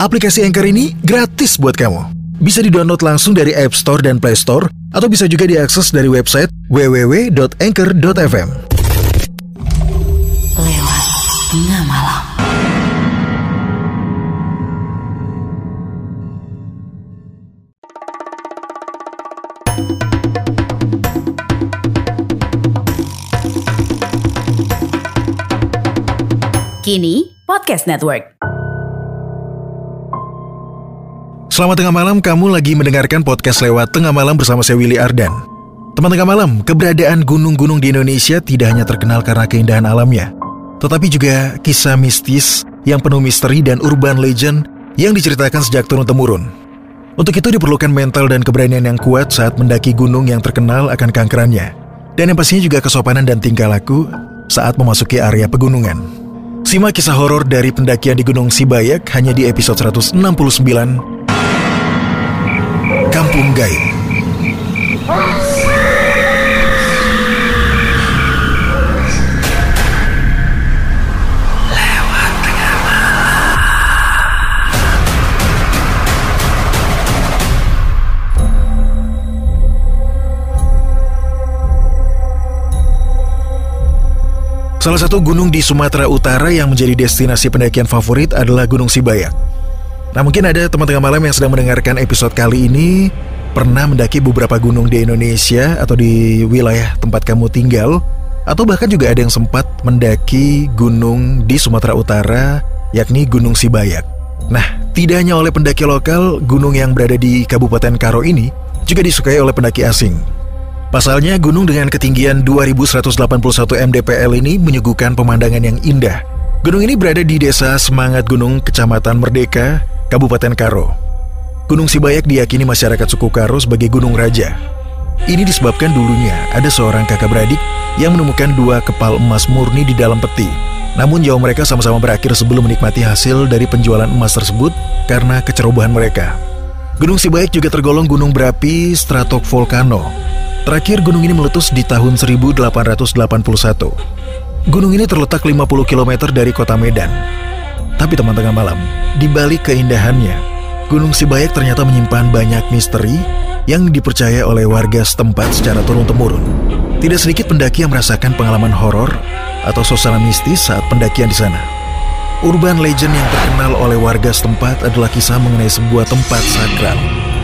aplikasi Anchor ini gratis buat kamu. Bisa di-download langsung dari App Store dan Play Store, atau bisa juga diakses dari website www.anchor.fm. Lewat tengah. Kini Podcast Network. Selamat tengah malam, kamu lagi mendengarkan podcast lewat tengah malam bersama saya Willy Ardan. Teman tengah malam, keberadaan gunung-gunung di Indonesia tidak hanya terkenal karena keindahan alamnya, tetapi juga kisah mistis yang penuh misteri dan urban legend yang diceritakan sejak turun-temurun. Untuk itu diperlukan mental dan keberanian yang kuat saat mendaki gunung yang terkenal akan kankerannya. Dan yang pastinya juga kesopanan dan tingkah laku saat memasuki area pegunungan. Simak kisah horor dari pendakian di Gunung Sibayak hanya di episode 169 Kampung Gaib. Salah satu gunung di Sumatera Utara yang menjadi destinasi pendakian favorit adalah Gunung Sibayak. Nah mungkin ada teman tengah malam yang sedang mendengarkan episode kali ini pernah mendaki beberapa gunung di Indonesia atau di wilayah tempat kamu tinggal atau bahkan juga ada yang sempat mendaki gunung di Sumatera Utara yakni Gunung Sibayak. Nah, tidak hanya oleh pendaki lokal, gunung yang berada di Kabupaten Karo ini juga disukai oleh pendaki asing. Pasalnya, gunung dengan ketinggian 2181 mdpl ini menyuguhkan pemandangan yang indah. Gunung ini berada di Desa Semangat Gunung, Kecamatan Merdeka, Kabupaten Karo. Gunung Sibayak diyakini masyarakat suku Karo sebagai gunung raja. Ini disebabkan dulunya ada seorang kakak beradik yang menemukan dua kepal emas murni di dalam peti. Namun nyawa mereka sama-sama berakhir sebelum menikmati hasil dari penjualan emas tersebut karena kecerobohan mereka. Gunung Sibayak juga tergolong gunung berapi stratovolcano Terakhir gunung ini meletus di tahun 1881. Gunung ini terletak 50 km dari kota Medan. Tapi teman tengah malam, di balik keindahannya, Gunung Sibayak ternyata menyimpan banyak misteri yang dipercaya oleh warga setempat secara turun-temurun. Tidak sedikit pendaki yang merasakan pengalaman horor atau suasana mistis saat pendakian di sana. Urban legend yang terkenal oleh warga setempat adalah kisah mengenai sebuah tempat sakral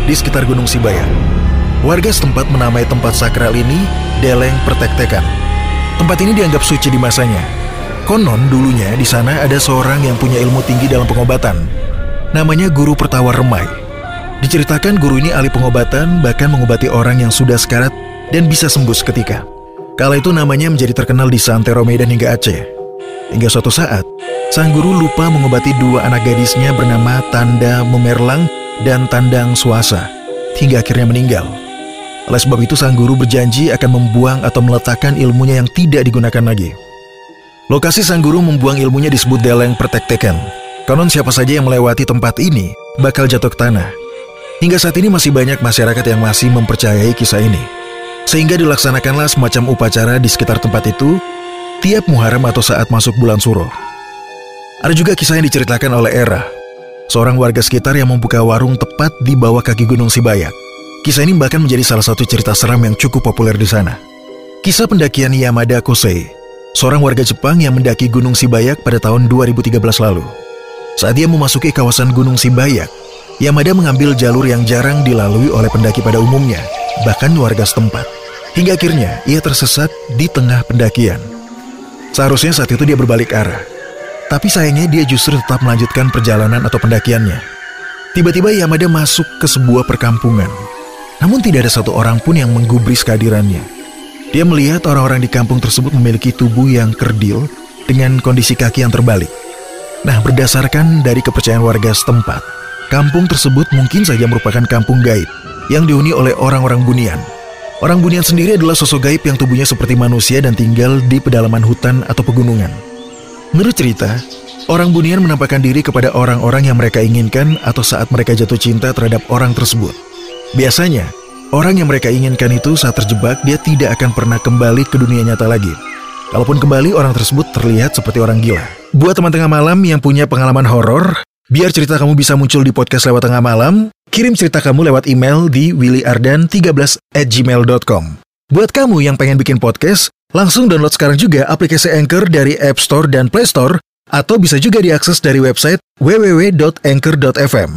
di sekitar Gunung Sibayak Warga setempat menamai tempat sakral ini Deleng Pertektekan. Tempat ini dianggap suci di masanya. Konon dulunya di sana ada seorang yang punya ilmu tinggi dalam pengobatan. Namanya Guru Pertawar Remai. Diceritakan guru ini ahli pengobatan bahkan mengobati orang yang sudah sekarat dan bisa sembuh seketika. Kala itu namanya menjadi terkenal di Santero Medan hingga Aceh. Hingga suatu saat, sang guru lupa mengobati dua anak gadisnya bernama Tanda Memerlang dan Tandang Suasa, hingga akhirnya meninggal. Oleh sebab itu sang guru berjanji akan membuang atau meletakkan ilmunya yang tidak digunakan lagi. Lokasi sang guru membuang ilmunya disebut Deleng Pertektekan. Konon siapa saja yang melewati tempat ini bakal jatuh ke tanah. Hingga saat ini masih banyak masyarakat yang masih mempercayai kisah ini. Sehingga dilaksanakanlah semacam upacara di sekitar tempat itu tiap Muharram atau saat masuk bulan Suro. Ada juga kisah yang diceritakan oleh Era, seorang warga sekitar yang membuka warung tepat di bawah kaki Gunung Sibayak. Kisah ini bahkan menjadi salah satu cerita seram yang cukup populer di sana. Kisah pendakian Yamada Kosei, seorang warga Jepang yang mendaki Gunung Sibayak pada tahun 2013 lalu. Saat dia memasuki kawasan Gunung Sibayak, Yamada mengambil jalur yang jarang dilalui oleh pendaki pada umumnya, bahkan warga setempat. Hingga akhirnya ia tersesat di tengah pendakian. Seharusnya saat itu dia berbalik arah. Tapi sayangnya dia justru tetap melanjutkan perjalanan atau pendakiannya. Tiba-tiba Yamada masuk ke sebuah perkampungan namun tidak ada satu orang pun yang menggubris kehadirannya. Dia melihat orang-orang di kampung tersebut memiliki tubuh yang kerdil dengan kondisi kaki yang terbalik. Nah, berdasarkan dari kepercayaan warga setempat, kampung tersebut mungkin saja merupakan kampung gaib yang dihuni oleh orang-orang bunian. Orang bunian sendiri adalah sosok gaib yang tubuhnya seperti manusia dan tinggal di pedalaman hutan atau pegunungan. Menurut cerita, orang bunian menampakkan diri kepada orang-orang yang mereka inginkan atau saat mereka jatuh cinta terhadap orang tersebut. Biasanya, orang yang mereka inginkan itu saat terjebak dia tidak akan pernah kembali ke dunia nyata lagi. Kalaupun kembali, orang tersebut terlihat seperti orang gila. Buat teman tengah malam yang punya pengalaman horor, biar cerita kamu bisa muncul di podcast lewat tengah malam, kirim cerita kamu lewat email di willyardan13 at gmail.com. Buat kamu yang pengen bikin podcast, langsung download sekarang juga aplikasi Anchor dari App Store dan Play Store, atau bisa juga diakses dari website www.anchor.fm.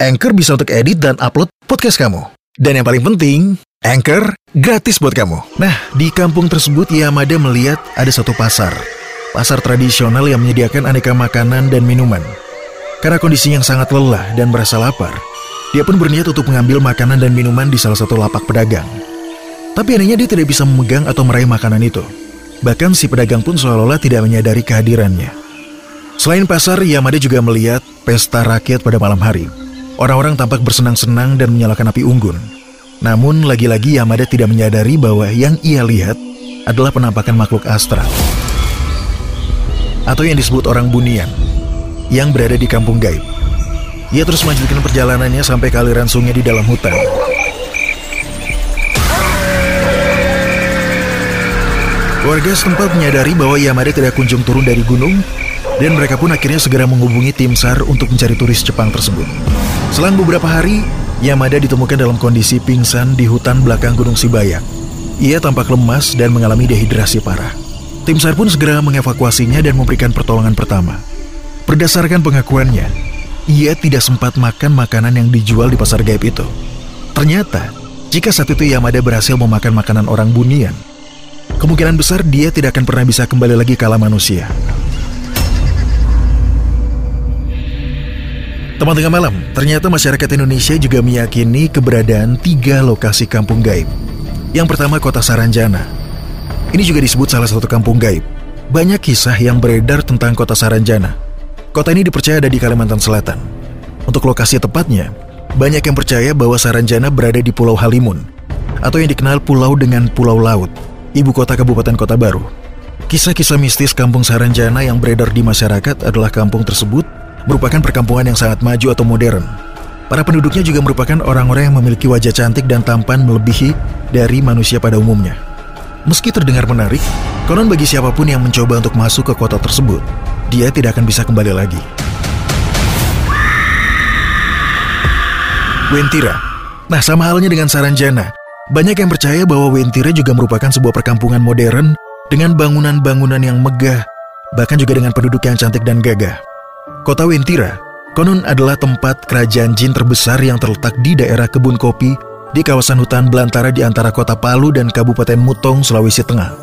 Anchor bisa untuk edit dan upload podcast kamu. Dan yang paling penting, Anchor gratis buat kamu. Nah, di kampung tersebut Yamada melihat ada satu pasar. Pasar tradisional yang menyediakan aneka makanan dan minuman. Karena kondisi yang sangat lelah dan merasa lapar, dia pun berniat untuk mengambil makanan dan minuman di salah satu lapak pedagang. Tapi anehnya dia tidak bisa memegang atau meraih makanan itu. Bahkan si pedagang pun seolah-olah tidak menyadari kehadirannya. Selain pasar, Yamada juga melihat pesta rakyat pada malam hari. Orang-orang tampak bersenang-senang dan menyalakan api unggun. Namun lagi-lagi Yamada tidak menyadari bahwa yang ia lihat adalah penampakan makhluk astral. Atau yang disebut orang bunian, yang berada di kampung gaib. Ia terus melanjutkan perjalanannya sampai ke aliran sungai di dalam hutan. Warga setempat menyadari bahwa Yamada tidak kunjung turun dari gunung dan mereka pun akhirnya segera menghubungi tim SAR untuk mencari turis Jepang tersebut. Selang beberapa hari, Yamada ditemukan dalam kondisi pingsan di hutan belakang Gunung Sibayak. Ia tampak lemas dan mengalami dehidrasi parah. Tim SAR pun segera mengevakuasinya dan memberikan pertolongan pertama. Berdasarkan pengakuannya, ia tidak sempat makan makanan yang dijual di pasar gaib itu. Ternyata, jika saat itu Yamada berhasil memakan makanan orang bunian, kemungkinan besar dia tidak akan pernah bisa kembali lagi ke alam manusia. Teman tengah malam, ternyata masyarakat Indonesia juga meyakini keberadaan tiga lokasi kampung gaib. Yang pertama kota Saranjana. Ini juga disebut salah satu kampung gaib. Banyak kisah yang beredar tentang kota Saranjana. Kota ini dipercaya ada di Kalimantan Selatan. Untuk lokasi tepatnya, banyak yang percaya bahwa Saranjana berada di Pulau Halimun, atau yang dikenal pulau dengan Pulau Laut, ibu kota Kabupaten Kota Baru. Kisah-kisah mistis kampung Saranjana yang beredar di masyarakat adalah kampung tersebut merupakan perkampungan yang sangat maju atau modern. Para penduduknya juga merupakan orang-orang yang memiliki wajah cantik dan tampan melebihi dari manusia pada umumnya. Meski terdengar menarik, konon bagi siapa pun yang mencoba untuk masuk ke kota tersebut, dia tidak akan bisa kembali lagi. Wentira. Nah, sama halnya dengan Saranjana. Banyak yang percaya bahwa Wentira juga merupakan sebuah perkampungan modern dengan bangunan-bangunan yang megah, bahkan juga dengan penduduk yang cantik dan gagah. Kota Wentira konon adalah tempat kerajaan jin terbesar yang terletak di daerah kebun kopi di kawasan hutan belantara di antara kota Palu dan Kabupaten Mutong, Sulawesi Tengah.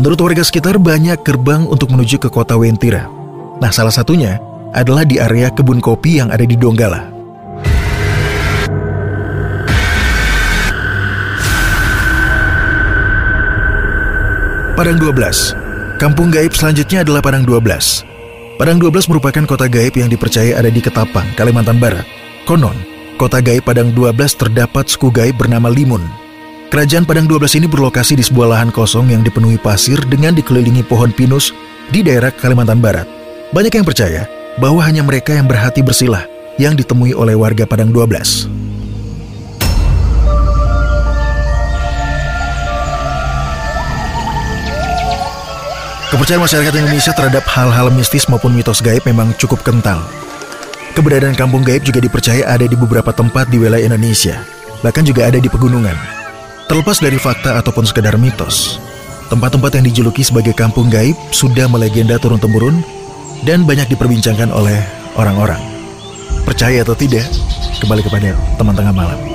Menurut warga sekitar banyak gerbang untuk menuju ke kota Wentira. Nah salah satunya adalah di area kebun kopi yang ada di Donggala. Padang 12 Kampung gaib selanjutnya adalah Padang 12 Padang 12 merupakan kota gaib yang dipercaya ada di Ketapang, Kalimantan Barat. Konon, kota gaib Padang 12 terdapat suku gaib bernama Limun. Kerajaan Padang 12 ini berlokasi di sebuah lahan kosong yang dipenuhi pasir dengan dikelilingi pohon pinus di daerah Kalimantan Barat. Banyak yang percaya bahwa hanya mereka yang berhati bersilah yang ditemui oleh warga Padang 12. Kepercayaan masyarakat Indonesia terhadap hal-hal mistis maupun mitos gaib memang cukup kental. Keberadaan kampung gaib juga dipercaya ada di beberapa tempat di wilayah Indonesia, bahkan juga ada di pegunungan. Terlepas dari fakta ataupun sekedar mitos, tempat-tempat yang dijuluki sebagai kampung gaib sudah melegenda turun-temurun dan banyak diperbincangkan oleh orang-orang. Percaya atau tidak, kembali kepada teman tengah malam.